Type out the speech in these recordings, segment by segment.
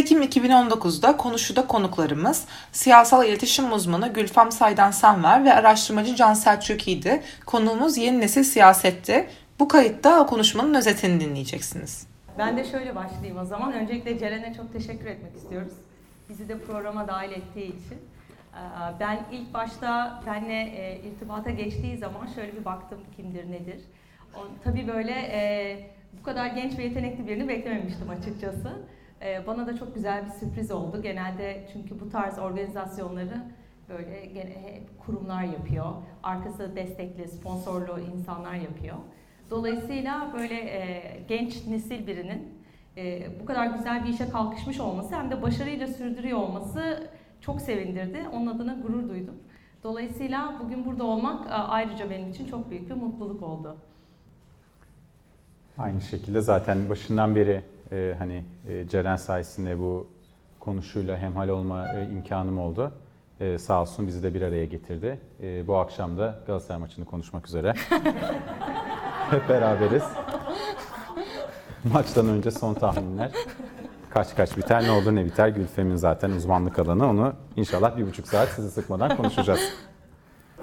Ekim 2019'da konuşuda konuklarımız siyasal iletişim uzmanı Gülfem Saydan Sanver ve araştırmacı Can Selçuki'ydi. Konuğumuz yeni nesil siyasetti. Bu kayıtta o konuşmanın özetini dinleyeceksiniz. Ben de şöyle başlayayım o zaman. Öncelikle Ceren'e çok teşekkür etmek istiyoruz. Bizi de programa dahil ettiği için. Ee, ben ilk başta benle e, irtibata geçtiği zaman şöyle bir baktım kimdir nedir. Tabii böyle e, bu kadar genç ve yetenekli birini beklememiştim açıkçası. E, bana da çok güzel bir sürpriz oldu. Genelde çünkü bu tarz organizasyonları böyle gene kurumlar yapıyor. Arkası destekli, sponsorlu insanlar yapıyor. Dolayısıyla böyle e, genç nesil birinin e, bu kadar güzel bir işe kalkışmış olması hem de başarıyla sürdürüyor olması çok sevindirdi. Onun adına gurur duydum. Dolayısıyla bugün burada olmak e, ayrıca benim için çok büyük bir mutluluk oldu. Aynı şekilde zaten başından beri e, hani e, Ceren sayesinde bu konuşuyla hemhal olma e, imkanım oldu. E, sağ olsun bizi de bir araya getirdi. E, bu akşam da Galatasaray maçını konuşmak üzere. Hep beraberiz. Maçtan önce son tahminler. Kaç kaç biter, ne olur ne biter. Gülfem'in zaten uzmanlık alanı. Onu inşallah bir buçuk saat sizi sıkmadan konuşacağız.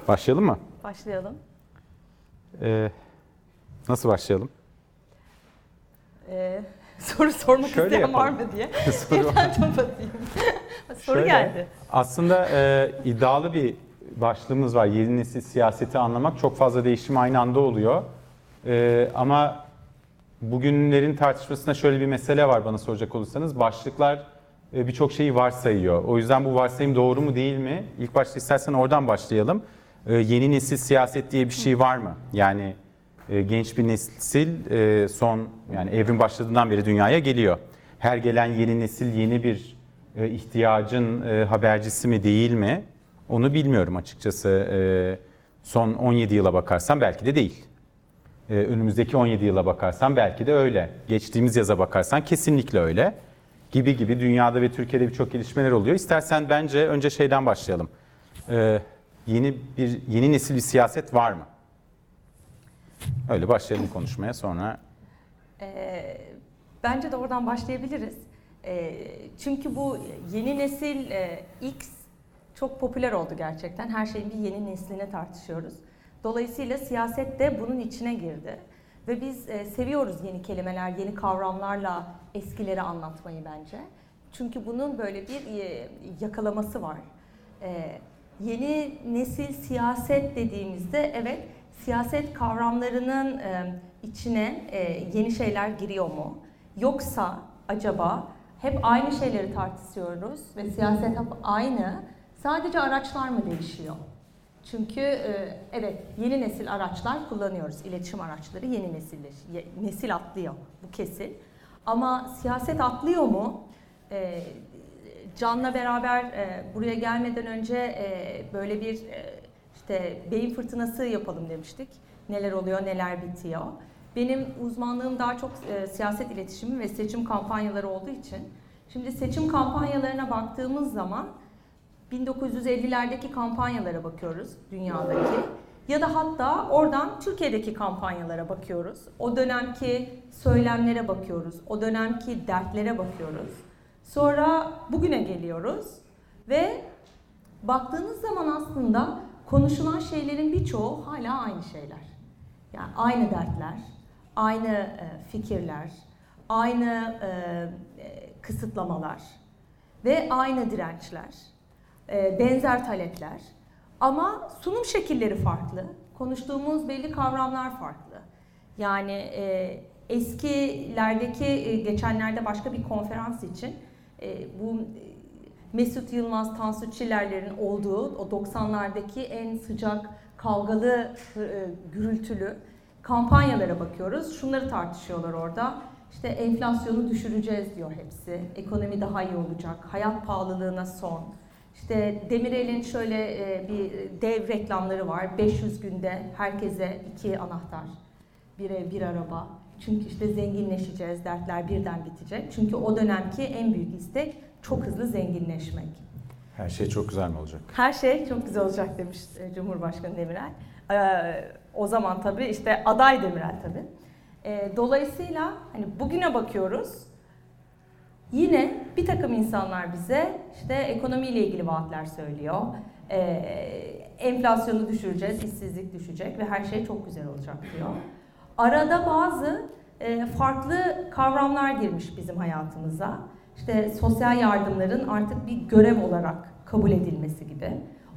Başlayalım mı? Başlayalım. Ee, nasıl başlayalım? Ee, soru sormak Şöyle isteyen var yapalım. mı diye. Soru- Birden kapatayım. soru Şöyle, geldi. Aslında e, iddialı bir başlığımız var. Yeni nesil siyaseti anlamak çok fazla değişim aynı anda oluyor. E, ama bugünlerin tartışmasında şöyle bir mesele var bana soracak olursanız. Başlıklar e, birçok şeyi varsayıyor. O yüzden bu varsayım doğru mu değil mi? İlk başta istersen oradan başlayalım. E, yeni nesil siyaset diye bir şey var mı? Yani genç bir nesil e, son yani evrim başladığından beri dünyaya geliyor. Her gelen yeni nesil yeni bir e, ihtiyacın e, habercisi mi değil mi? Onu bilmiyorum açıkçası. E, son 17 yıla bakarsam belki de değil. E, önümüzdeki 17 yıla bakarsan belki de öyle. Geçtiğimiz yaza bakarsan kesinlikle öyle. Gibi gibi dünyada ve Türkiye'de birçok gelişmeler oluyor. İstersen bence önce şeyden başlayalım. E, yeni bir yeni nesil bir siyaset var mı? Öyle başlayalım konuşmaya sonra. Ee, bence de oradan başlayabiliriz. Ee, çünkü bu yeni nesil e, X çok popüler oldu gerçekten. Her şeyin bir yeni nesline tartışıyoruz. Dolayısıyla siyaset de bunun içine girdi. Ve biz e, seviyoruz yeni kelimeler, yeni kavramlarla eskileri anlatmayı bence. Çünkü bunun böyle bir e, yakalaması var. E, yeni nesil siyaset dediğimizde evet siyaset kavramlarının e, içine e, yeni şeyler giriyor mu? Yoksa acaba hep aynı şeyleri tartışıyoruz ve siyaset hep aynı. Sadece araçlar mı değişiyor? Çünkü e, evet yeni nesil araçlar kullanıyoruz. İletişim araçları yeni nesil nesil atlıyor bu kesin. Ama siyaset atlıyor mu? E, Can'la beraber e, buraya gelmeden önce e, böyle bir e, işte beyin fırtınası yapalım demiştik. Neler oluyor, neler bitiyor. Benim uzmanlığım daha çok e, siyaset iletişimi ve seçim kampanyaları olduğu için. Şimdi seçim kampanyalarına baktığımız zaman 1950'lerdeki kampanyalara bakıyoruz dünyadaki ya da hatta oradan Türkiye'deki kampanyalara bakıyoruz. O dönemki söylemlere bakıyoruz. O dönemki dertlere bakıyoruz. Sonra bugüne geliyoruz ve baktığınız zaman aslında konuşulan şeylerin birçoğu hala aynı şeyler. Yani aynı dertler, aynı e, fikirler, aynı e, e, kısıtlamalar ve aynı dirençler, benzer talepler. Ama sunum şekilleri farklı, konuştuğumuz belli kavramlar farklı. Yani e, eskilerdeki, geçenlerde başka bir konferans için bu Mesut Yılmaz, Tansu Çiller'lerin olduğu o 90'lardaki en sıcak, kavgalı, e, gürültülü kampanyalara bakıyoruz. Şunları tartışıyorlar orada. İşte enflasyonu düşüreceğiz diyor hepsi. Ekonomi daha iyi olacak. Hayat pahalılığına son. İşte Demirel'in şöyle e, bir dev reklamları var. 500 günde herkese iki anahtar, bir ev, bir araba. Çünkü işte zenginleşeceğiz, dertler birden bitecek. Çünkü o dönemki en büyük istek çok hızlı zenginleşmek. Her şey çok güzel mi olacak? Her şey çok güzel olacak demiş e, Cumhurbaşkanı Demirel. Ee, o zaman tabii işte aday Demirel tabii. Ee, dolayısıyla hani bugüne bakıyoruz. Yine bir takım insanlar bize işte ekonomiyle ilgili vaatler söylüyor. Ee, enflasyonu düşüreceğiz, işsizlik düşecek ve her şey çok güzel olacak diyor. Arada bazı e, farklı kavramlar girmiş bizim hayatımıza. İşte sosyal yardımların artık bir görev olarak kabul edilmesi gibi.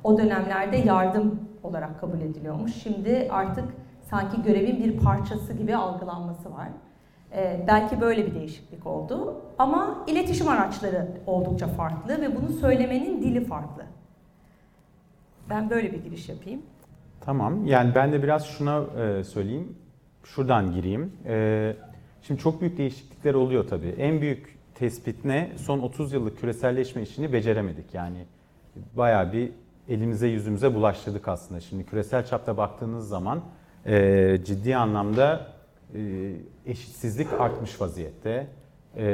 O dönemlerde yardım olarak kabul ediliyormuş. Şimdi artık sanki görevin bir parçası gibi algılanması var. Ee, belki böyle bir değişiklik oldu. Ama iletişim araçları oldukça farklı ve bunu söylemenin dili farklı. Ben böyle bir giriş yapayım. Tamam. Yani ben de biraz şuna e, söyleyeyim. Şuradan gireyim. E, şimdi çok büyük değişiklikler oluyor tabii. En büyük tespit ne? Son 30 yıllık küreselleşme işini beceremedik. Yani bayağı bir elimize yüzümüze bulaştırdık aslında. Şimdi küresel çapta baktığınız zaman e, ciddi anlamda e, eşitsizlik artmış vaziyette. E,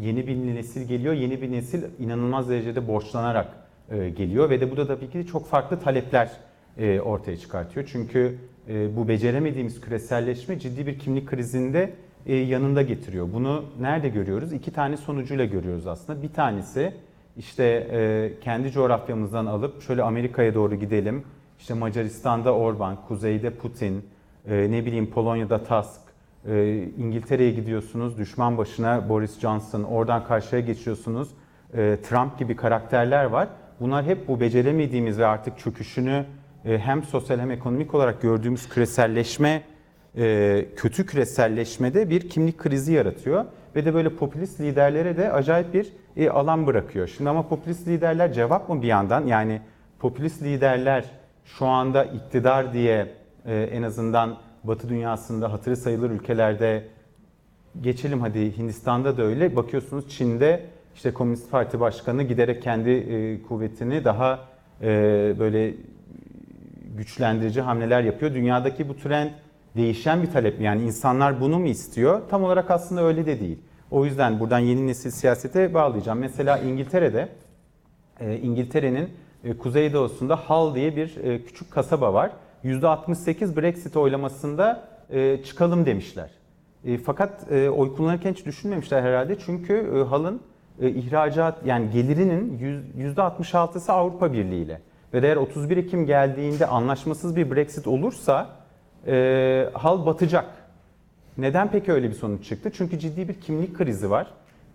yeni bir nesil geliyor. Yeni bir nesil inanılmaz derecede borçlanarak e, geliyor ve de bu da tabii ki çok farklı talepler e, ortaya çıkartıyor. Çünkü e, bu beceremediğimiz küreselleşme ciddi bir kimlik krizinde yanında getiriyor. Bunu nerede görüyoruz? İki tane sonucuyla görüyoruz aslında. Bir tanesi işte e, kendi coğrafyamızdan alıp şöyle Amerika'ya doğru gidelim. İşte Macaristan'da Orban, kuzeyde Putin, e, ne bileyim Polonya'da Tusk, e, İngiltere'ye gidiyorsunuz düşman başına Boris Johnson, oradan karşıya geçiyorsunuz e, Trump gibi karakterler var. Bunlar hep bu beceremediğimiz ve artık çöküşünü e, hem sosyal hem ekonomik olarak gördüğümüz küreselleşme, e, kötü küreselleşmede bir kimlik krizi yaratıyor. Ve de böyle popülist liderlere de acayip bir e, alan bırakıyor. Şimdi ama popülist liderler cevap mı bir yandan? Yani popülist liderler şu anda iktidar diye en azından Batı dünyasında hatırı sayılır ülkelerde geçelim hadi Hindistan'da da öyle. Bakıyorsunuz Çin'de işte Komünist Parti Başkanı giderek kendi e, kuvvetini daha e, böyle güçlendirici hamleler yapıyor. Dünyadaki bu trend değişen bir talep mi? Yani insanlar bunu mu istiyor? Tam olarak aslında öyle de değil. O yüzden buradan yeni nesil siyasete bağlayacağım. Mesela İngiltere'de, e, İngiltere'nin e, kuzeydoğusunda Hull diye bir e, küçük kasaba var. %68 Brexit oylamasında çıkalım demişler. Fakat oy kullanırken hiç düşünmemişler herhalde. Çünkü Hull'ın ihracat yani gelirinin %66'sı Avrupa Birliği ile. Ve eğer 31 Ekim geldiğinde anlaşmasız bir Brexit olursa e, hal batacak. Neden peki öyle bir sonuç çıktı? Çünkü ciddi bir kimlik krizi var.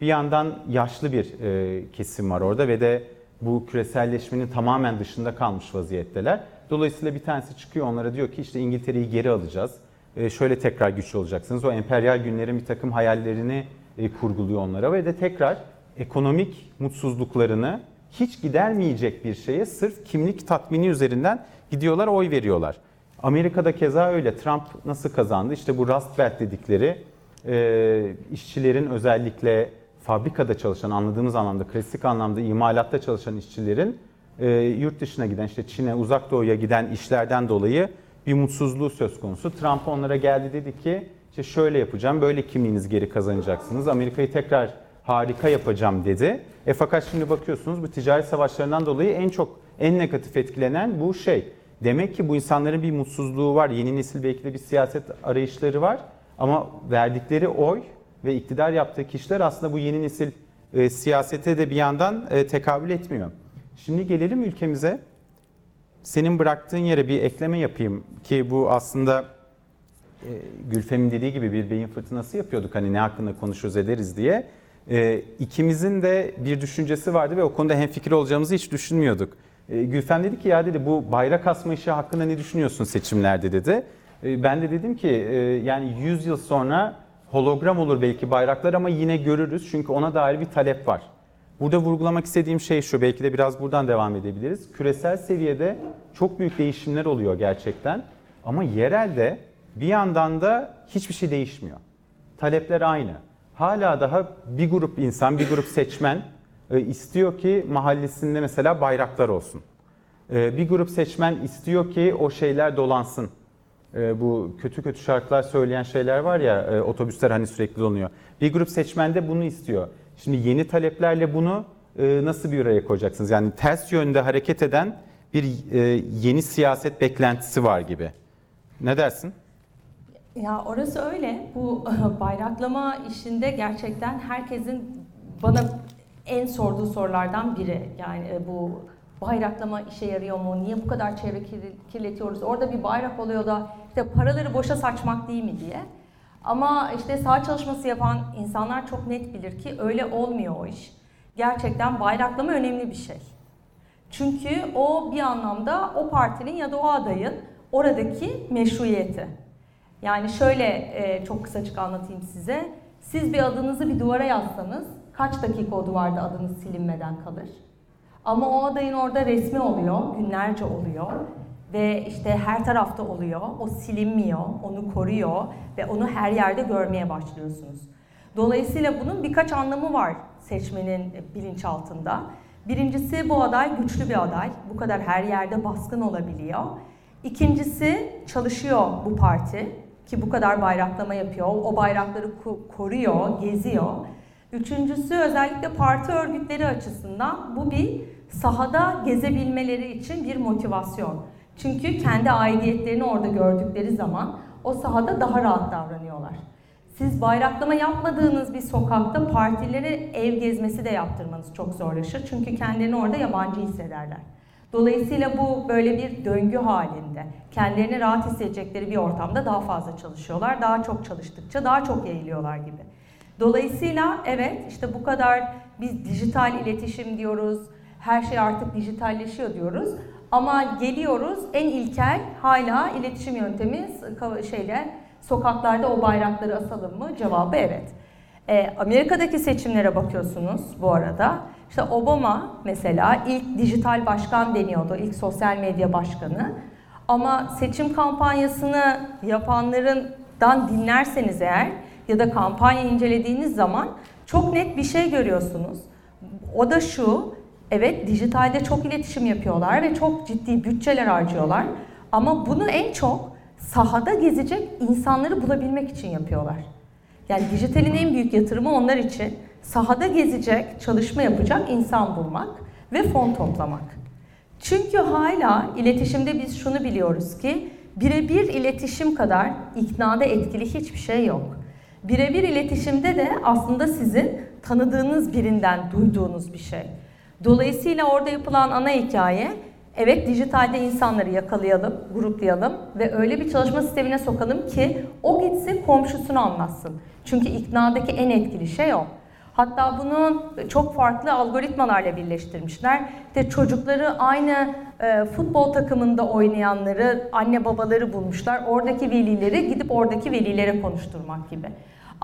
Bir yandan yaşlı bir e, kesim var orada ve de bu küreselleşmenin tamamen dışında kalmış vaziyetteler. Dolayısıyla bir tanesi çıkıyor onlara diyor ki işte İngiltere'yi geri alacağız. E, şöyle tekrar güçlü olacaksınız. O emperyal günlerin bir takım hayallerini e, kurguluyor onlara ve de tekrar ekonomik mutsuzluklarını hiç gidermeyecek bir şeye sırf kimlik tatmini üzerinden gidiyorlar oy veriyorlar. Amerika'da keza öyle. Trump nasıl kazandı? İşte bu Rust Belt dedikleri e, işçilerin özellikle fabrikada çalışan anladığımız anlamda klasik anlamda imalatta çalışan işçilerin e, yurt dışına giden işte Çin'e uzak doğuya giden işlerden dolayı bir mutsuzluğu söz konusu. Trump onlara geldi dedi ki işte şöyle yapacağım böyle kimliğinizi geri kazanacaksınız. Amerika'yı tekrar harika yapacağım dedi. E fakat şimdi bakıyorsunuz bu ticaret savaşlarından dolayı en çok en negatif etkilenen bu şey. Demek ki bu insanların bir mutsuzluğu var. Yeni nesil belki de bir siyaset arayışları var. Ama verdikleri oy ve iktidar yaptığı kişiler aslında bu yeni nesil e, siyasete de bir yandan e, tekabül etmiyor. Şimdi gelelim ülkemize. Senin bıraktığın yere bir ekleme yapayım ki bu aslında e, Gülfem'in dediği gibi bir beyin fırtınası yapıyorduk hani ne hakkında konuşuruz ederiz diye. E, ikimizin de bir düşüncesi vardı ve o konuda hemfikir olacağımızı hiç düşünmüyorduk. E, Gülfem dedi ki ya dedi bu bayrak asma işi hakkında ne düşünüyorsun seçimlerde dedi. E, ben de dedim ki e, yani 100 yıl sonra hologram olur belki bayraklar ama yine görürüz çünkü ona dair bir talep var. Burada vurgulamak istediğim şey şu, belki de biraz buradan devam edebiliriz. Küresel seviyede çok büyük değişimler oluyor gerçekten. Ama yerelde bir yandan da hiçbir şey değişmiyor. Talepler aynı. Hala daha bir grup insan, bir grup seçmen istiyor ki mahallesinde mesela bayraklar olsun. E, bir grup seçmen istiyor ki o şeyler dolansın. E, bu kötü kötü şarkılar söyleyen şeyler var ya otobüsler hani sürekli donuyor. Bir grup seçmen de bunu istiyor. Şimdi yeni taleplerle bunu nasıl bir araya koyacaksınız? Yani ters yönde hareket eden bir yeni siyaset beklentisi var gibi. Ne dersin? Ya orası öyle. Bu bayraklama işinde gerçekten herkesin bana en sorduğu sorulardan biri. Yani e, bu bayraklama işe yarıyor mu? Niye bu kadar çevre kirletiyoruz? Orada bir bayrak oluyor da işte paraları boşa saçmak değil mi diye. Ama işte saha çalışması yapan insanlar çok net bilir ki öyle olmuyor o iş. Gerçekten bayraklama önemli bir şey. Çünkü o bir anlamda o partinin ya da o adayın oradaki meşruiyeti. Yani şöyle e, çok kısacık anlatayım size. Siz bir adınızı bir duvara yazsanız kaç dakika o duvarda adınız silinmeden kalır? Ama o adayın orada resmi oluyor, günlerce oluyor ve işte her tarafta oluyor. O silinmiyor, onu koruyor ve onu her yerde görmeye başlıyorsunuz. Dolayısıyla bunun birkaç anlamı var seçmenin bilinçaltında. Birincisi bu aday güçlü bir aday. Bu kadar her yerde baskın olabiliyor. İkincisi çalışıyor bu parti ki bu kadar bayraklama yapıyor. O bayrakları koruyor, geziyor. Üçüncüsü özellikle parti örgütleri açısından bu bir sahada gezebilmeleri için bir motivasyon. Çünkü kendi aidiyetlerini orada gördükleri zaman o sahada daha rahat davranıyorlar. Siz bayraklama yapmadığınız bir sokakta partileri ev gezmesi de yaptırmanız çok zorlaşır. Çünkü kendilerini orada yabancı hissederler. Dolayısıyla bu böyle bir döngü halinde. Kendilerini rahat hissedecekleri bir ortamda daha fazla çalışıyorlar. Daha çok çalıştıkça daha çok yayılıyorlar gibi. Dolayısıyla evet işte bu kadar biz dijital iletişim diyoruz. Her şey artık dijitalleşiyor diyoruz. Ama geliyoruz en ilkel hala iletişim yöntemi şeyle sokaklarda o bayrakları asalım mı? Cevabı evet. E, Amerika'daki seçimlere bakıyorsunuz bu arada. İşte Obama mesela ilk dijital başkan deniyordu, ilk sosyal medya başkanı. Ama seçim kampanyasını yapanlarından dinlerseniz eğer ya da kampanya incelediğiniz zaman çok net bir şey görüyorsunuz. O da şu, evet dijitalde çok iletişim yapıyorlar ve çok ciddi bütçeler harcıyorlar. Ama bunu en çok sahada gezecek insanları bulabilmek için yapıyorlar. Yani dijitalin en büyük yatırımı onlar için sahada gezecek, çalışma yapacak insan bulmak ve fon toplamak. Çünkü hala iletişimde biz şunu biliyoruz ki birebir iletişim kadar iknada etkili hiçbir şey yok. Birebir iletişimde de aslında sizin tanıdığınız birinden duyduğunuz bir şey. Dolayısıyla orada yapılan ana hikaye evet dijitalde insanları yakalayalım, gruplayalım ve öyle bir çalışma sistemine sokalım ki o gitsin komşusunu anlatsın. Çünkü iknadaki en etkili şey o. Hatta bunu çok farklı algoritmalarla birleştirmişler. İşte çocukları aynı e, futbol takımında oynayanları, anne babaları bulmuşlar. Oradaki velileri gidip oradaki velilere konuşturmak gibi.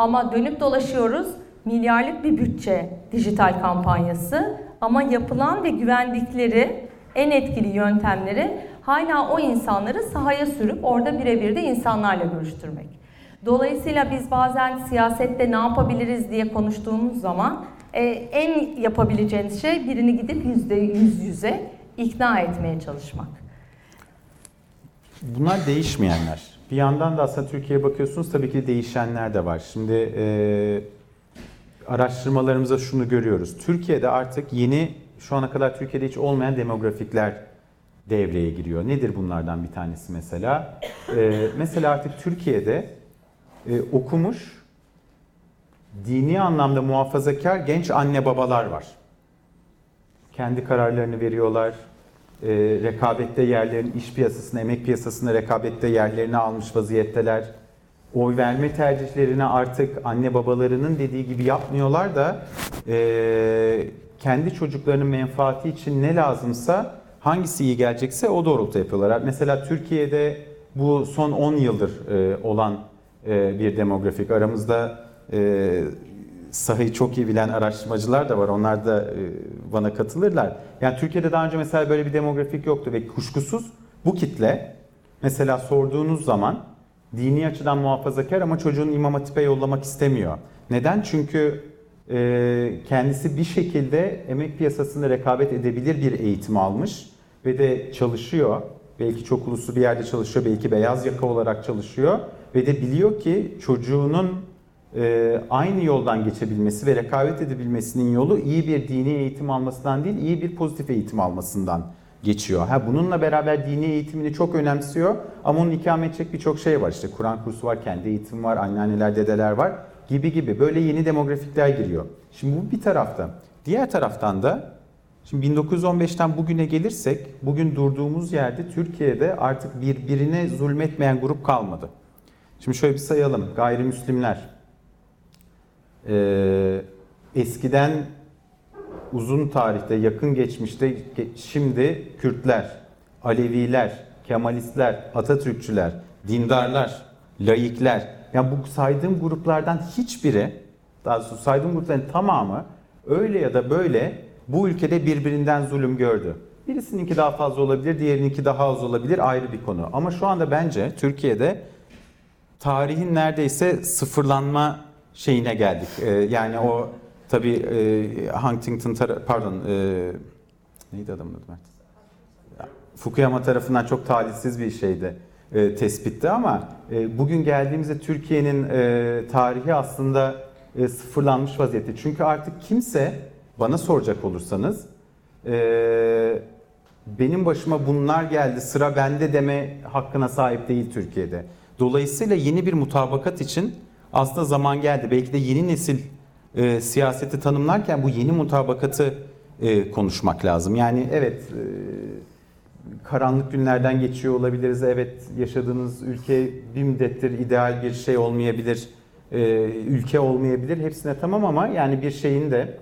Ama dönüp dolaşıyoruz milyarlık bir bütçe dijital kampanyası ama yapılan ve güvendikleri en etkili yöntemleri hala o insanları sahaya sürüp orada birebir de insanlarla görüştürmek. Dolayısıyla biz bazen siyasette ne yapabiliriz diye konuştuğumuz zaman e, en yapabileceğiniz şey birini gidip yüzde yüz yüze ikna etmeye çalışmak. Bunlar değişmeyenler. Bir yandan da aslında Türkiye'ye bakıyorsunuz tabii ki değişenler de var. Şimdi e, araştırmalarımızda şunu görüyoruz. Türkiye'de artık yeni şu ana kadar Türkiye'de hiç olmayan demografikler devreye giriyor. Nedir bunlardan bir tanesi mesela? E, mesela artık Türkiye'de e, okumuş, dini anlamda muhafazakar genç anne babalar var. Kendi kararlarını veriyorlar. E, rekabette yerlerin iş piyasasında, emek piyasasında rekabette yerlerini almış vaziyetteler. Oy verme tercihlerini artık anne babalarının dediği gibi yapmıyorlar da e, kendi çocuklarının menfaati için ne lazımsa hangisi iyi gelecekse o doğrultuda yapıyorlar. Mesela Türkiye'de bu son 10 yıldır e, olan e, bir demografik. Aramızda e, sahayı çok iyi bilen araştırmacılar da var. Onlar da e, bana katılırlar. Yani Türkiye'de daha önce mesela böyle bir demografik yoktu ve kuşkusuz bu kitle mesela sorduğunuz zaman dini açıdan muhafazakar ama çocuğunu imam hatipe yollamak istemiyor. Neden? Çünkü kendisi bir şekilde emek piyasasında rekabet edebilir bir eğitim almış ve de çalışıyor. Belki çok uluslu bir yerde çalışıyor, belki beyaz yaka olarak çalışıyor ve de biliyor ki çocuğunun e, aynı yoldan geçebilmesi ve rekabet edebilmesinin yolu iyi bir dini eğitim almasından değil, iyi bir pozitif eğitim almasından geçiyor. Ha bununla beraber dini eğitimini çok önemsiyor ama onun ikame edecek birçok şey var. İşte Kur'an kursu var, kendi eğitim var, anneanneler, dedeler var gibi gibi böyle yeni demografikler giriyor. Şimdi bu bir tarafta. Diğer taraftan da şimdi 1915'ten bugüne gelirsek bugün durduğumuz yerde Türkiye'de artık birbirine zulmetmeyen grup kalmadı. Şimdi şöyle bir sayalım. Gayrimüslimler. Ee, eskiden uzun tarihte, yakın geçmişte şimdi Kürtler, Aleviler, Kemalistler, Atatürkçüler, dindarlar, laikler. Yani bu saydığım gruplardan hiçbiri, daha doğrusu saydığım grupların tamamı öyle ya da böyle bu ülkede birbirinden zulüm gördü. Birisininki daha fazla olabilir, diğerininki daha az olabilir ayrı bir konu. Ama şu anda bence Türkiye'de tarihin neredeyse sıfırlanma şeyine geldik. Ee, yani o tabii e, Huntington tar- pardon e, neydi adamın adı Mert? Fukuyama tarafından çok talihsiz bir şeydi e, tespitti ama e, bugün geldiğimizde Türkiye'nin e, tarihi aslında e, sıfırlanmış vaziyette. Çünkü artık kimse bana soracak olursanız e, benim başıma bunlar geldi sıra bende deme hakkına sahip değil Türkiye'de. Dolayısıyla yeni bir mutabakat için aslında zaman geldi. Belki de yeni nesil e, siyaseti tanımlarken bu yeni mutabakatı e, konuşmak lazım. Yani evet e, karanlık günlerden geçiyor olabiliriz. Evet yaşadığınız ülke bir müddettir ideal bir şey olmayabilir. E, ülke olmayabilir. Hepsine tamam ama yani bir şeyin de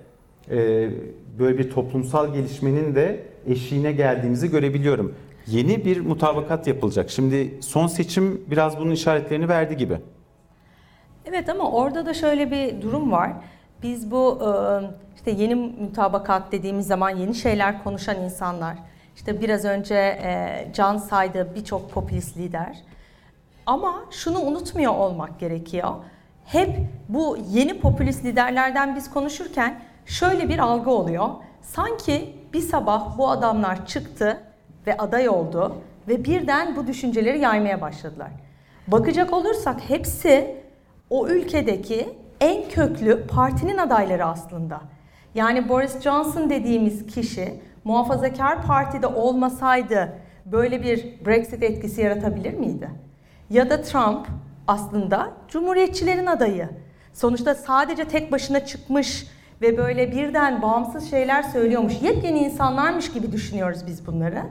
e, böyle bir toplumsal gelişmenin de eşiğine geldiğimizi görebiliyorum. Yeni bir mutabakat yapılacak. Şimdi son seçim biraz bunun işaretlerini verdi gibi. Evet ama orada da şöyle bir durum var. Biz bu işte yeni mutabakat dediğimiz zaman yeni şeyler konuşan insanlar, işte biraz önce Can saydı birçok popülist lider. Ama şunu unutmuyor olmak gerekiyor. Hep bu yeni popülist liderlerden biz konuşurken şöyle bir algı oluyor. Sanki bir sabah bu adamlar çıktı ve aday oldu ve birden bu düşünceleri yaymaya başladılar. Bakacak olursak hepsi o ülkedeki en köklü partinin adayları aslında. Yani Boris Johnson dediğimiz kişi muhafazakar partide olmasaydı böyle bir Brexit etkisi yaratabilir miydi? Ya da Trump aslında cumhuriyetçilerin adayı. Sonuçta sadece tek başına çıkmış ve böyle birden bağımsız şeyler söylüyormuş. Yepyeni insanlarmış gibi düşünüyoruz biz bunları.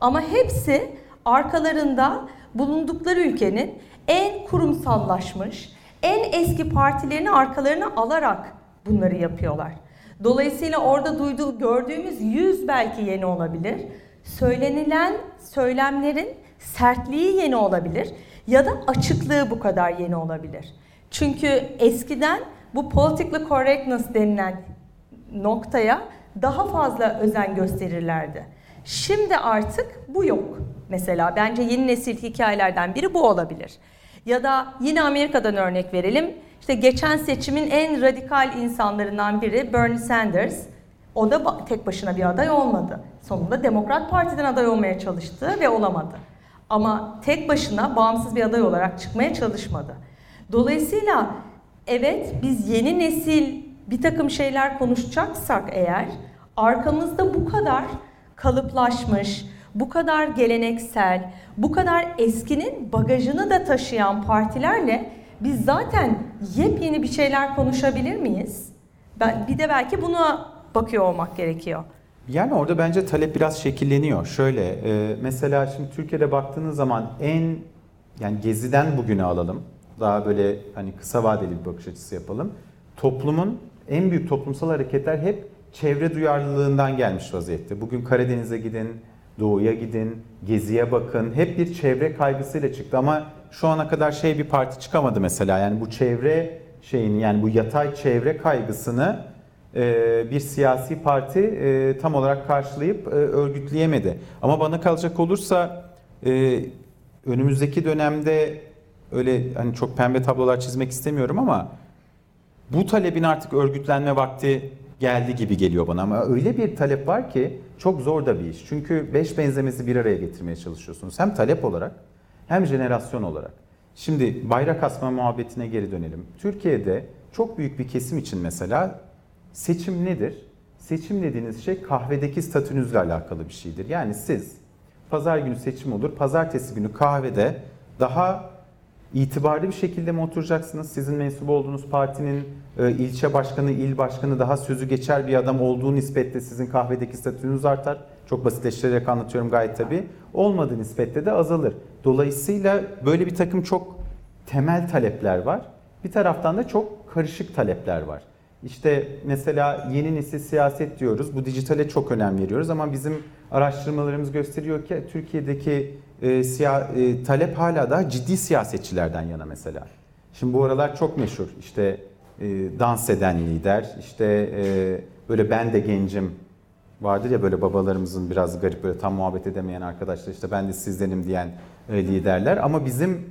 Ama hepsi arkalarında bulundukları ülkenin en kurumsallaşmış, en eski partilerini arkalarına alarak bunları yapıyorlar. Dolayısıyla orada duyduğu, gördüğümüz yüz belki yeni olabilir. Söylenilen söylemlerin sertliği yeni olabilir ya da açıklığı bu kadar yeni olabilir. Çünkü eskiden bu politically correctness denilen noktaya daha fazla özen gösterirlerdi. Şimdi artık bu yok. Mesela bence yeni nesil hikayelerden biri bu olabilir. Ya da yine Amerika'dan örnek verelim. İşte geçen seçimin en radikal insanlarından biri Bernie Sanders. O da tek başına bir aday olmadı. Sonunda Demokrat Parti'den aday olmaya çalıştı ve olamadı. Ama tek başına bağımsız bir aday olarak çıkmaya çalışmadı. Dolayısıyla evet biz yeni nesil bir takım şeyler konuşacaksak eğer arkamızda bu kadar kalıplaşmış, bu kadar geleneksel, bu kadar eskinin bagajını da taşıyan partilerle biz zaten yepyeni bir şeyler konuşabilir miyiz? Ben, bir de belki buna bakıyor olmak gerekiyor. Yani orada bence talep biraz şekilleniyor. Şöyle e, mesela şimdi Türkiye'de baktığınız zaman en yani geziden bugüne alalım. Daha böyle hani kısa vadeli bir bakış açısı yapalım. Toplumun en büyük toplumsal hareketler hep çevre duyarlılığından gelmiş vaziyette. Bugün Karadeniz'e gidin, Doğu'ya gidin, Gezi'ye bakın. Hep bir çevre kaygısıyla çıktı ama şu ana kadar şey bir parti çıkamadı mesela. Yani bu çevre şeyini yani bu yatay çevre kaygısını e, bir siyasi parti e, tam olarak karşılayıp e, örgütleyemedi. Ama bana kalacak olursa önümüzdeki dönemde öyle hani çok pembe tablolar çizmek istemiyorum ama bu talebin artık örgütlenme vakti geldi gibi geliyor bana ama öyle bir talep var ki çok zor da bir iş. Çünkü beş benzemesi bir araya getirmeye çalışıyorsunuz. Hem talep olarak hem jenerasyon olarak. Şimdi bayrak asma muhabbetine geri dönelim. Türkiye'de çok büyük bir kesim için mesela seçim nedir? Seçim dediğiniz şey kahvedeki statünüzle alakalı bir şeydir. Yani siz pazar günü seçim olur, pazartesi günü kahvede daha itibarlı bir şekilde mi oturacaksınız? Sizin mensup olduğunuz partinin e, ilçe başkanı, il başkanı daha sözü geçer bir adam olduğu nispetle sizin kahvedeki statünüz artar. Çok basitleştirerek anlatıyorum gayet tabii. Olmadığı nispette de azalır. Dolayısıyla böyle bir takım çok temel talepler var. Bir taraftan da çok karışık talepler var. İşte mesela yeni nesil siyaset diyoruz. Bu dijitale çok önem veriyoruz ama bizim araştırmalarımız gösteriyor ki Türkiye'deki e, siya, e, talep hala daha ciddi siyasetçilerden yana mesela. Şimdi bu aralar çok meşhur. İşte e, dans eden lider, işte e, böyle ben de gencim vardır ya böyle babalarımızın biraz garip böyle tam muhabbet edemeyen arkadaşlar işte ben de sizdenim diyen e, liderler ama bizim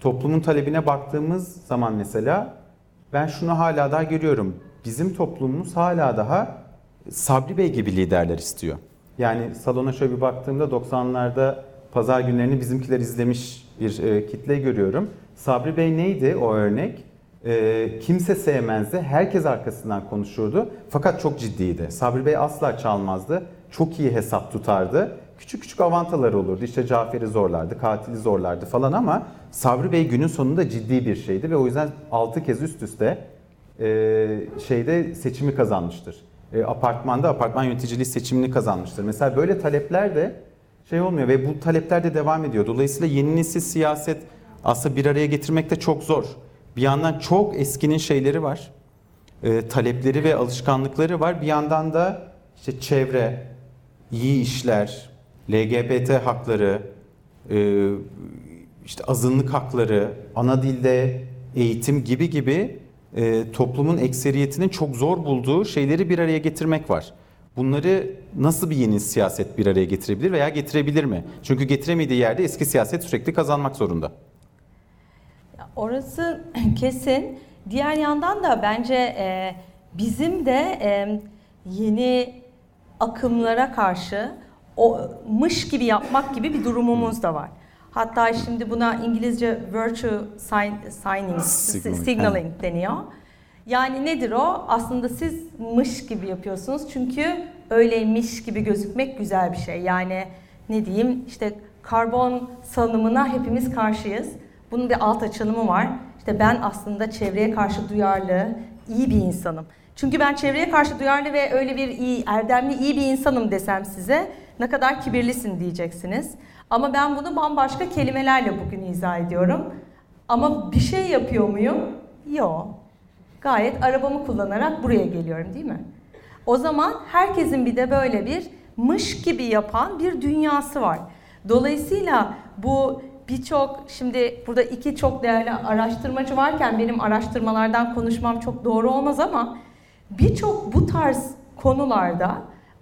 toplumun talebine baktığımız zaman mesela ben şunu hala daha görüyorum. Bizim toplumumuz hala daha Sabri Bey gibi liderler istiyor. Yani salona şöyle bir baktığımda 90'larda pazar günlerini bizimkiler izlemiş bir e, kitle görüyorum. Sabri Bey neydi o örnek? E, kimse sevmezdi, herkes arkasından konuşurdu fakat çok ciddiydi. Sabri Bey asla çalmazdı, çok iyi hesap tutardı. Küçük küçük avantaları olurdu. İşte Cafer'i zorlardı, katili zorlardı falan ama Sabri Bey günün sonunda ciddi bir şeydi ve o yüzden 6 kez üst üste e, şeyde seçimi kazanmıştır. E, apartmanda apartman yöneticiliği seçimini kazanmıştır. Mesela böyle talepler de şey olmuyor ve bu talepler de devam ediyor. Dolayısıyla yeni nesil siyaset aslında bir araya getirmek de çok zor. Bir yandan çok eskinin şeyleri var. E, talepleri ve alışkanlıkları var. Bir yandan da işte çevre, iyi işler, LGBT hakları, e, işte azınlık hakları, ana dilde eğitim gibi gibi e, toplumun ekseriyetinin çok zor bulduğu şeyleri bir araya getirmek var. Bunları nasıl bir yeni siyaset bir araya getirebilir veya getirebilir mi? Çünkü getiremediği yerde eski siyaset sürekli kazanmak zorunda. Orası kesin. Diğer yandan da bence e, bizim de e, yeni akımlara karşı o mış gibi yapmak gibi bir durumumuz da var. Hatta şimdi buna İngilizce virtue sign, signaling deniyor. Yani nedir o? Aslında siz mış gibi yapıyorsunuz çünkü öyleymiş gibi gözükmek güzel bir şey. Yani ne diyeyim işte karbon salınımına hepimiz karşıyız. Bunun bir alt açılımı var. İşte ben aslında çevreye karşı duyarlı, iyi bir insanım. Çünkü ben çevreye karşı duyarlı ve öyle bir iyi, erdemli iyi bir insanım desem size ne kadar kibirlisin diyeceksiniz. Ama ben bunu bambaşka kelimelerle bugün izah ediyorum. Ama bir şey yapıyor muyum? Yok. Gayet arabamı kullanarak buraya geliyorum değil mi? O zaman herkesin bir de böyle bir mış gibi yapan bir dünyası var. Dolayısıyla bu birçok şimdi burada iki çok değerli araştırmacı varken benim araştırmalardan konuşmam çok doğru olmaz ama birçok bu tarz konularda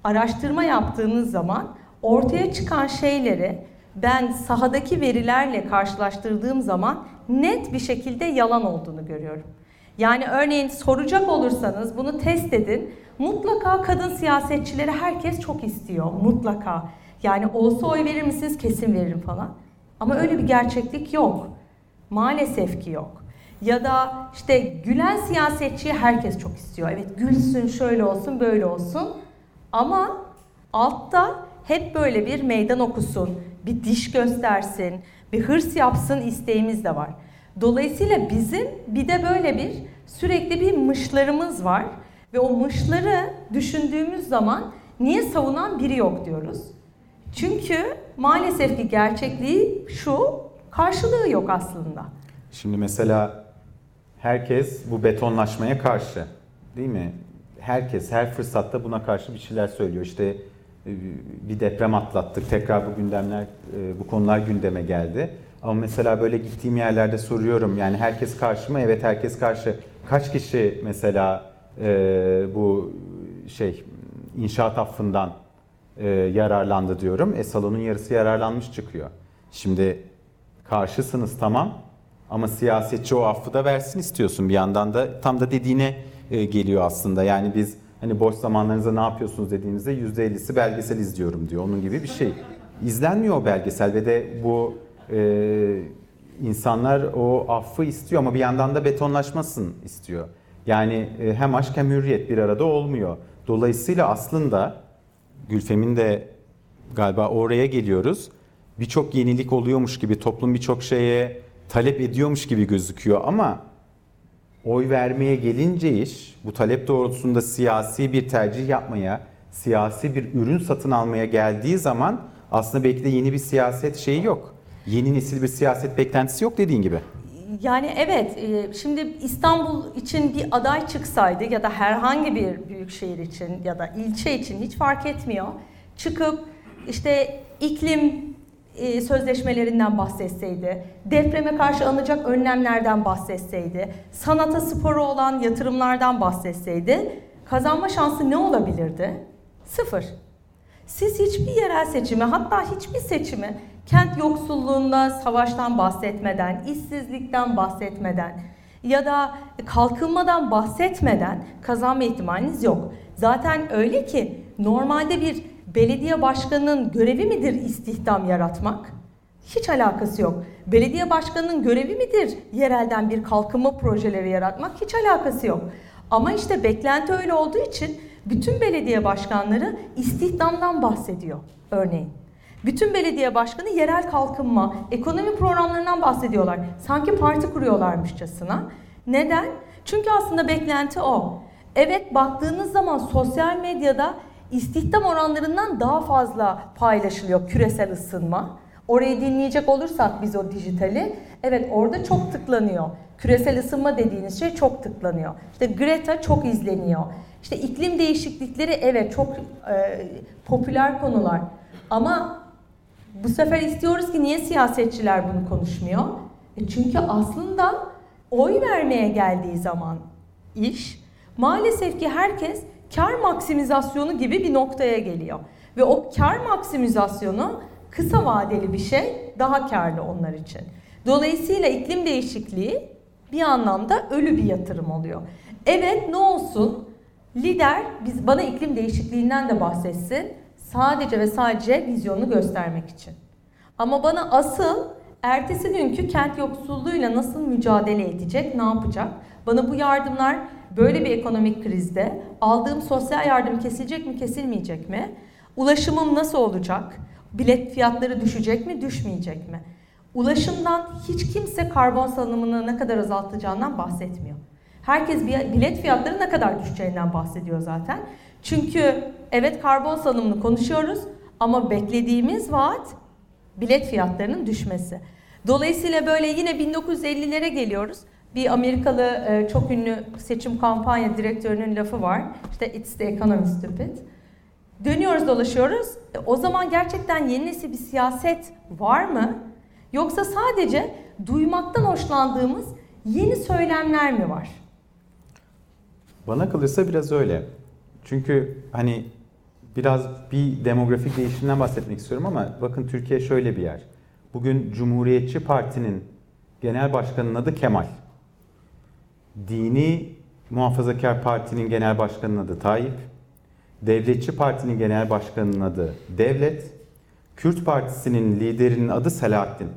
araştırma yaptığınız zaman ortaya çıkan şeyleri ben sahadaki verilerle karşılaştırdığım zaman net bir şekilde yalan olduğunu görüyorum. Yani örneğin soracak olursanız bunu test edin. Mutlaka kadın siyasetçileri herkes çok istiyor. Mutlaka. Yani olsa oy verir misiniz? Kesin veririm falan. Ama öyle bir gerçeklik yok. Maalesef ki yok. Ya da işte gülen siyasetçiyi herkes çok istiyor. Evet gülsün, şöyle olsun, böyle olsun. Ama altta hep böyle bir meydan okusun, bir diş göstersin, bir hırs yapsın isteğimiz de var. Dolayısıyla bizim bir de böyle bir sürekli bir mışlarımız var ve o mışları düşündüğümüz zaman niye savunan biri yok diyoruz. Çünkü maalesef ki gerçekliği şu, karşılığı yok aslında. Şimdi mesela herkes bu betonlaşmaya karşı değil mi? Herkes her fırsatta buna karşı bir şeyler söylüyor. İşte e, bir deprem atlattık. Tekrar bu gündemler, e, bu konular gündeme geldi. Ama mesela böyle gittiğim yerlerde soruyorum. Yani herkes karşı mı? Evet herkes karşı. Kaç kişi mesela e, bu şey inşaat affından e, yararlandı diyorum. E salonun yarısı yararlanmış çıkıyor. Şimdi karşısınız tamam ama siyasetçi o affı da versin istiyorsun bir yandan da tam da dediğine e, geliyor aslında. Yani biz hani boş zamanlarınızda ne yapıyorsunuz dediğimizde %50'si belgesel izliyorum diyor. Onun gibi bir şey. İzlenmiyor o belgesel ve de bu e, insanlar o affı istiyor ama bir yandan da betonlaşmasın istiyor. Yani e, hem aşk hem hürriyet bir arada olmuyor. Dolayısıyla aslında Gülfem'in de galiba oraya geliyoruz. Birçok yenilik oluyormuş gibi, toplum birçok şeye talep ediyormuş gibi gözüküyor ama oy vermeye gelince iş bu talep doğrultusunda siyasi bir tercih yapmaya, siyasi bir ürün satın almaya geldiği zaman aslında belki de yeni bir siyaset şeyi yok. Yeni nesil bir siyaset beklentisi yok dediğin gibi. Yani evet, e, şimdi İstanbul için bir aday çıksaydı ya da herhangi bir büyük şehir için ya da ilçe için hiç fark etmiyor. Çıkıp işte iklim e, sözleşmelerinden bahsetseydi, depreme karşı alınacak önlemlerden bahsetseydi, sanata sporu olan yatırımlardan bahsetseydi kazanma şansı ne olabilirdi? Sıfır. Siz hiçbir yerel seçimi hatta hiçbir seçimi kent yoksulluğunda savaştan bahsetmeden, işsizlikten bahsetmeden ya da kalkınmadan bahsetmeden kazanma ihtimaliniz yok. Zaten öyle ki normalde bir belediye başkanının görevi midir istihdam yaratmak? Hiç alakası yok. Belediye başkanının görevi midir yerelden bir kalkınma projeleri yaratmak? Hiç alakası yok. Ama işte beklenti öyle olduğu için bütün belediye başkanları istihdamdan bahsediyor örneğin. Bütün belediye başkanı yerel kalkınma, ekonomi programlarından bahsediyorlar. Sanki parti kuruyorlarmışçasına. Neden? Çünkü aslında beklenti o. Evet baktığınız zaman sosyal medyada istihdam oranlarından daha fazla paylaşılıyor küresel ısınma. Orayı dinleyecek olursak biz o dijitali, evet orada çok tıklanıyor. Küresel ısınma dediğiniz şey çok tıklanıyor. İşte Greta çok izleniyor. İşte iklim değişiklikleri evet çok e, popüler konular. Ama bu sefer istiyoruz ki niye siyasetçiler bunu konuşmuyor? E çünkü aslında oy vermeye geldiği zaman iş maalesef ki herkes kar maksimizasyonu gibi bir noktaya geliyor. Ve o kar maksimizasyonu kısa vadeli bir şey daha karlı onlar için. Dolayısıyla iklim değişikliği bir anlamda ölü bir yatırım oluyor. Evet ne olsun lider biz bana iklim değişikliğinden de bahsetsin sadece ve sadece vizyonunu göstermek için. Ama bana asıl ertesi günkü kent yoksulluğuyla nasıl mücadele edecek, ne yapacak? Bana bu yardımlar böyle bir ekonomik krizde aldığım sosyal yardım kesilecek mi, kesilmeyecek mi? Ulaşımım nasıl olacak? Bilet fiyatları düşecek mi, düşmeyecek mi? Ulaşımdan hiç kimse karbon salınımını ne kadar azaltacağından bahsetmiyor. Herkes bilet fiyatları ne kadar düşeceğinden bahsediyor zaten. Çünkü evet karbon salımını konuşuyoruz ama beklediğimiz vaat bilet fiyatlarının düşmesi. Dolayısıyla böyle yine 1950'lere geliyoruz. Bir Amerikalı e, çok ünlü seçim kampanya direktörünün lafı var. İşte it's the economy stupid. Dönüyoruz dolaşıyoruz. E, o zaman gerçekten yeni nesil bir siyaset var mı? Yoksa sadece duymaktan hoşlandığımız yeni söylemler mi var? Bana kalırsa biraz öyle. Çünkü hani biraz bir demografik değişimden bahsetmek istiyorum ama bakın Türkiye şöyle bir yer. Bugün Cumhuriyetçi Parti'nin genel başkanının adı Kemal. Dini Muhafazakar Parti'nin genel başkanının adı Tayyip. Devletçi Parti'nin genel başkanının adı Devlet. Kürt Partisi'nin liderinin adı Selahattin.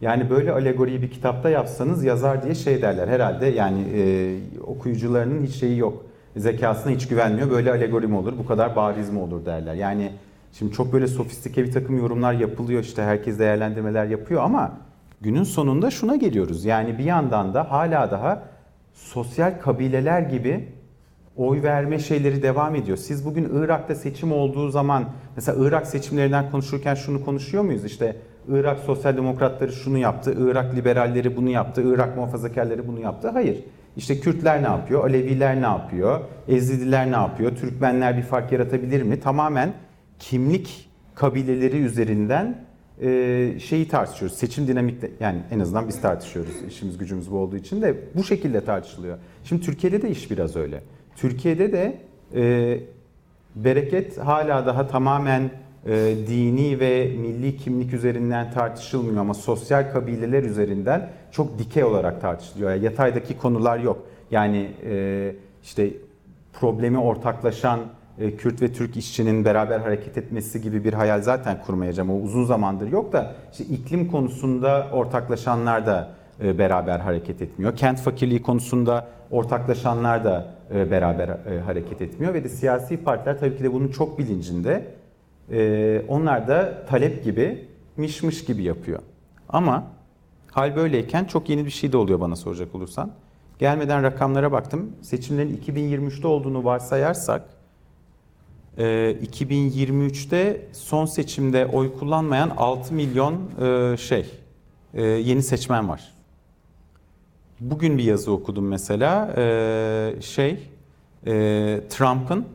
Yani böyle alegoriyi bir kitapta yapsanız yazar diye şey derler herhalde yani e, okuyucularının hiç şeyi yok zekasına hiç güvenmiyor. Böyle alegori mi olur, bu kadar bariz mi olur derler. Yani şimdi çok böyle sofistike bir takım yorumlar yapılıyor işte herkes değerlendirmeler yapıyor ama günün sonunda şuna geliyoruz. Yani bir yandan da hala daha sosyal kabileler gibi oy verme şeyleri devam ediyor. Siz bugün Irak'ta seçim olduğu zaman mesela Irak seçimlerinden konuşurken şunu konuşuyor muyuz? İşte Irak sosyal demokratları şunu yaptı, Irak liberalleri bunu yaptı, Irak muhafazakarları bunu yaptı. Hayır. İşte Kürtler ne yapıyor, Aleviler ne yapıyor, Ezidiler ne yapıyor, Türkmenler bir fark yaratabilir mi? Tamamen kimlik kabileleri üzerinden e, şeyi tartışıyoruz. Seçim dinamikte yani en azından biz tartışıyoruz. İşimiz gücümüz bu olduğu için de bu şekilde tartışılıyor. Şimdi Türkiye'de de iş biraz öyle. Türkiye'de de e, bereket hala daha tamamen e, dini ve milli kimlik üzerinden tartışılmıyor ama sosyal kabileler üzerinden çok dikey olarak tartışılıyor. Yani yataydaki konular yok. Yani e, işte problemi ortaklaşan e, Kürt ve Türk işçinin beraber hareket etmesi gibi bir hayal zaten kurmayacağım. O uzun zamandır yok da işte iklim konusunda ortaklaşanlar da e, beraber hareket etmiyor. Kent fakirliği konusunda ortaklaşanlar da e, beraber e, hareket etmiyor ve de siyasi partiler tabii ki de bunun çok bilincinde. E, onlar da talep gibi, mişmiş gibi yapıyor. Ama hal böyleyken çok yeni bir şey de oluyor bana soracak olursan. Gelmeden rakamlara baktım. Seçimlerin 2023'te olduğunu varsayarsak 2023'te son seçimde oy kullanmayan 6 milyon şey yeni seçmen var. Bugün bir yazı okudum mesela. Ee, şey, e, Trump'ın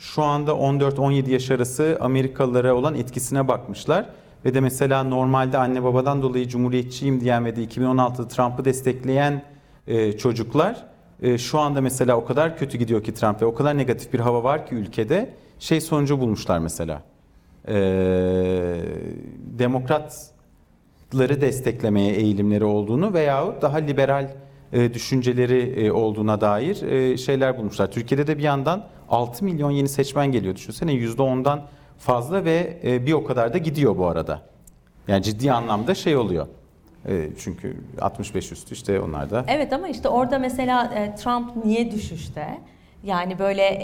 şu anda 14-17 yaş arası Amerikalılara olan etkisine bakmışlar. Ve de mesela normalde anne babadan dolayı cumhuriyetçiyim diyen ve de 2016'da Trump'ı destekleyen e, çocuklar e, şu anda mesela o kadar kötü gidiyor ki Trump ve o kadar negatif bir hava var ki ülkede şey sonucu bulmuşlar mesela. E, demokratları desteklemeye eğilimleri olduğunu veyahut daha liberal e, düşünceleri e, olduğuna dair e, şeyler bulmuşlar. Türkiye'de de bir yandan 6 milyon yeni seçmen geliyor. Düşünsene %10'dan fazla ve bir o kadar da gidiyor bu arada. Yani ciddi anlamda şey oluyor. Çünkü 65 üstü işte onlar da. Evet ama işte orada mesela Trump niye düşüşte? Yani böyle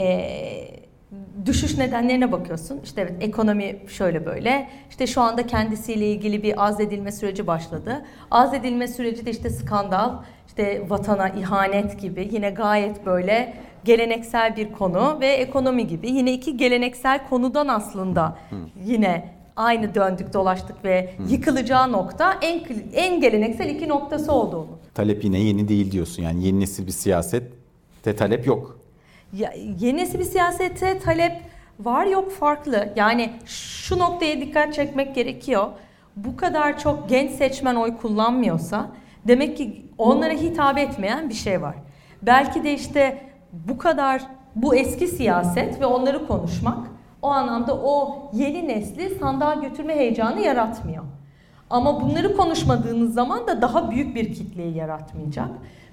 düşüş nedenlerine bakıyorsun. İşte evet ekonomi şöyle böyle. İşte şu anda kendisiyle ilgili bir azledilme süreci başladı. Azledilme süreci de işte skandal, işte vatana ihanet gibi yine gayet böyle geleneksel bir konu ve ekonomi gibi yine iki geleneksel konudan aslında yine aynı döndük dolaştık ve yıkılacağı nokta en en geleneksel iki noktası olduğunu. Talep yine yeni değil diyorsun yani yeni nesil bir siyaset de talep yok. Ya, yeni nesil bir siyasete talep var yok farklı. Yani şu noktaya dikkat çekmek gerekiyor. Bu kadar çok genç seçmen oy kullanmıyorsa demek ki onlara hitap etmeyen bir şey var. Belki de işte bu kadar bu eski siyaset ve onları konuşmak o anlamda o yeni nesli sandal götürme heyecanı yaratmıyor. Ama bunları konuşmadığınız zaman da daha büyük bir kitleyi yaratmayacak.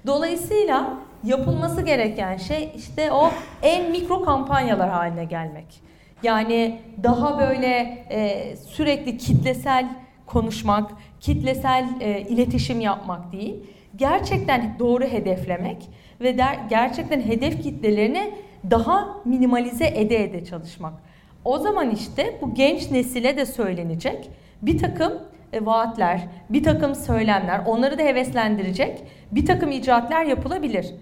Dolayısıyla yapılması gereken şey işte o en mikro kampanyalar haline gelmek. Yani daha böyle e, sürekli kitlesel konuşmak, kitlesel e, iletişim yapmak değil. Gerçekten doğru hedeflemek ve der, gerçekten hedef kitlelerini daha minimalize ede ede çalışmak. O zaman işte bu genç nesile de söylenecek bir takım e, vaatler, bir takım söylemler, onları da heveslendirecek bir takım icraatlar yapılabilir.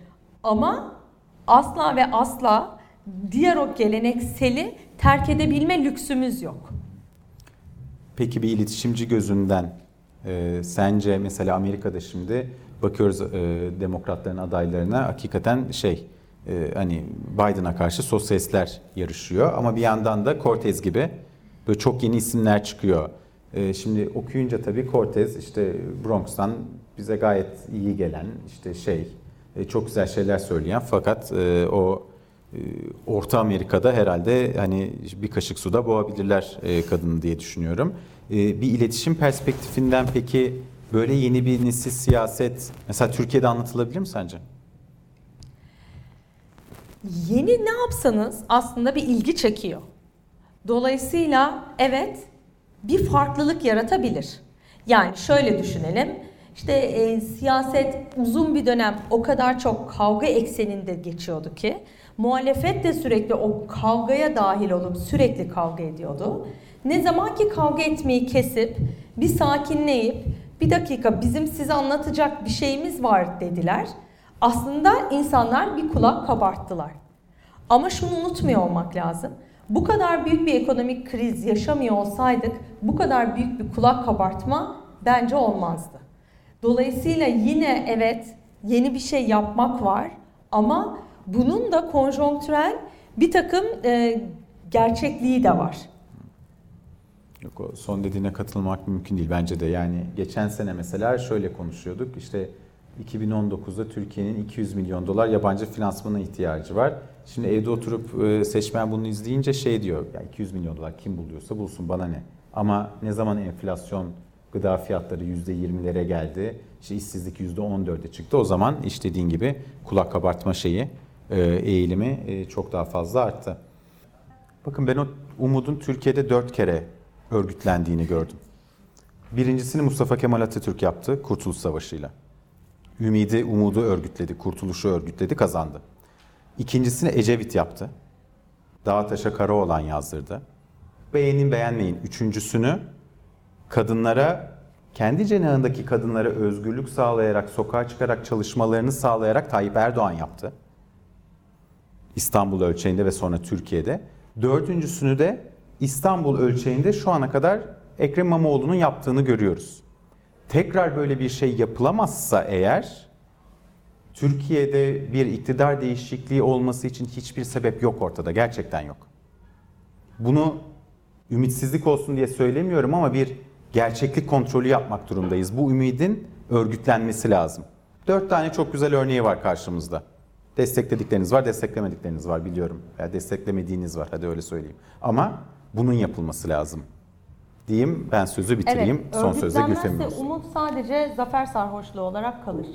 Ama asla ve asla diğer o gelenekseli terk edebilme lüksümüz yok. Peki bir iletişimci gözünden e, sence mesela Amerika'da şimdi bakıyoruz e, demokratların adaylarına hakikaten şey e, hani Biden'a karşı sosyalistler yarışıyor ama bir yandan da Cortez gibi böyle çok yeni isimler çıkıyor. E, şimdi okuyunca tabii Cortez işte Bronx'tan bize gayet iyi gelen işte şey e, çok güzel şeyler söyleyen fakat e, o e, Orta Amerika'da herhalde hani bir kaşık suda boğabilirler e, kadını diye düşünüyorum. E, bir iletişim perspektifinden peki böyle yeni bir nesil siyaset mesela Türkiye'de anlatılabilir mi sence? Yeni ne yapsanız aslında bir ilgi çekiyor. Dolayısıyla evet bir farklılık yaratabilir. Yani şöyle düşünelim. İşte e, siyaset uzun bir dönem o kadar çok kavga ekseninde geçiyordu ki muhalefet de sürekli o kavgaya dahil olup sürekli kavga ediyordu. Ne zaman ki kavga etmeyi kesip bir sakinleyip bir dakika bizim size anlatacak bir şeyimiz var dediler. Aslında insanlar bir kulak kabarttılar. Ama şunu unutmuyor olmak lazım. Bu kadar büyük bir ekonomik kriz yaşamıyor olsaydık bu kadar büyük bir kulak kabartma bence olmazdı. Dolayısıyla yine evet yeni bir şey yapmak var ama bunun da konjonktürel bir takım e, gerçekliği de var. Yok o son dediğine katılmak mümkün değil bence de. Yani geçen sene mesela şöyle konuşuyorduk. İşte 2019'da Türkiye'nin 200 milyon dolar yabancı finansmana ihtiyacı var. Şimdi evde oturup e, seçmen bunu izleyince şey diyor. Ya 200 milyon dolar kim buluyorsa bulsun bana ne. Ama ne zaman enflasyon gıda fiyatları %20'lere geldi. İşte işsizlik %14'e çıktı. O zaman işte dediğin gibi kulak kabartma şeyi e, eğilimi e, çok daha fazla arttı. Bakın ben o umudun Türkiye'de dört kere örgütlendiğini gördüm. Birincisini Mustafa Kemal Atatürk yaptı Kurtuluş Savaşı'yla. ümidi, umudu örgütledi, kurtuluşu örgütledi, kazandı. İkincisini Ecevit yaptı. Dağa taşa kara olan yazdırdı. Beğenin beğenmeyin. Üçüncüsünü kadınlara kendi cenahındaki kadınlara özgürlük sağlayarak, sokağa çıkarak çalışmalarını sağlayarak Tayyip Erdoğan yaptı. İstanbul ölçeğinde ve sonra Türkiye'de. Dördüncüsünü de İstanbul ölçeğinde şu ana kadar Ekrem İmamoğlu'nun yaptığını görüyoruz. Tekrar böyle bir şey yapılamazsa eğer Türkiye'de bir iktidar değişikliği olması için hiçbir sebep yok ortada. Gerçekten yok. Bunu ümitsizlik olsun diye söylemiyorum ama bir gerçeklik kontrolü yapmak durumdayız. Bu ümidin örgütlenmesi lazım. Dört tane çok güzel örneği var karşımızda. Destekledikleriniz var, desteklemedikleriniz var biliyorum. Ya desteklemediğiniz var, hadi öyle söyleyeyim. Ama bunun yapılması lazım. Diyeyim, ben sözü bitireyim. Evet, Son sözde Gülfem'in olsun. umut sadece zafer sarhoşluğu olarak kalır.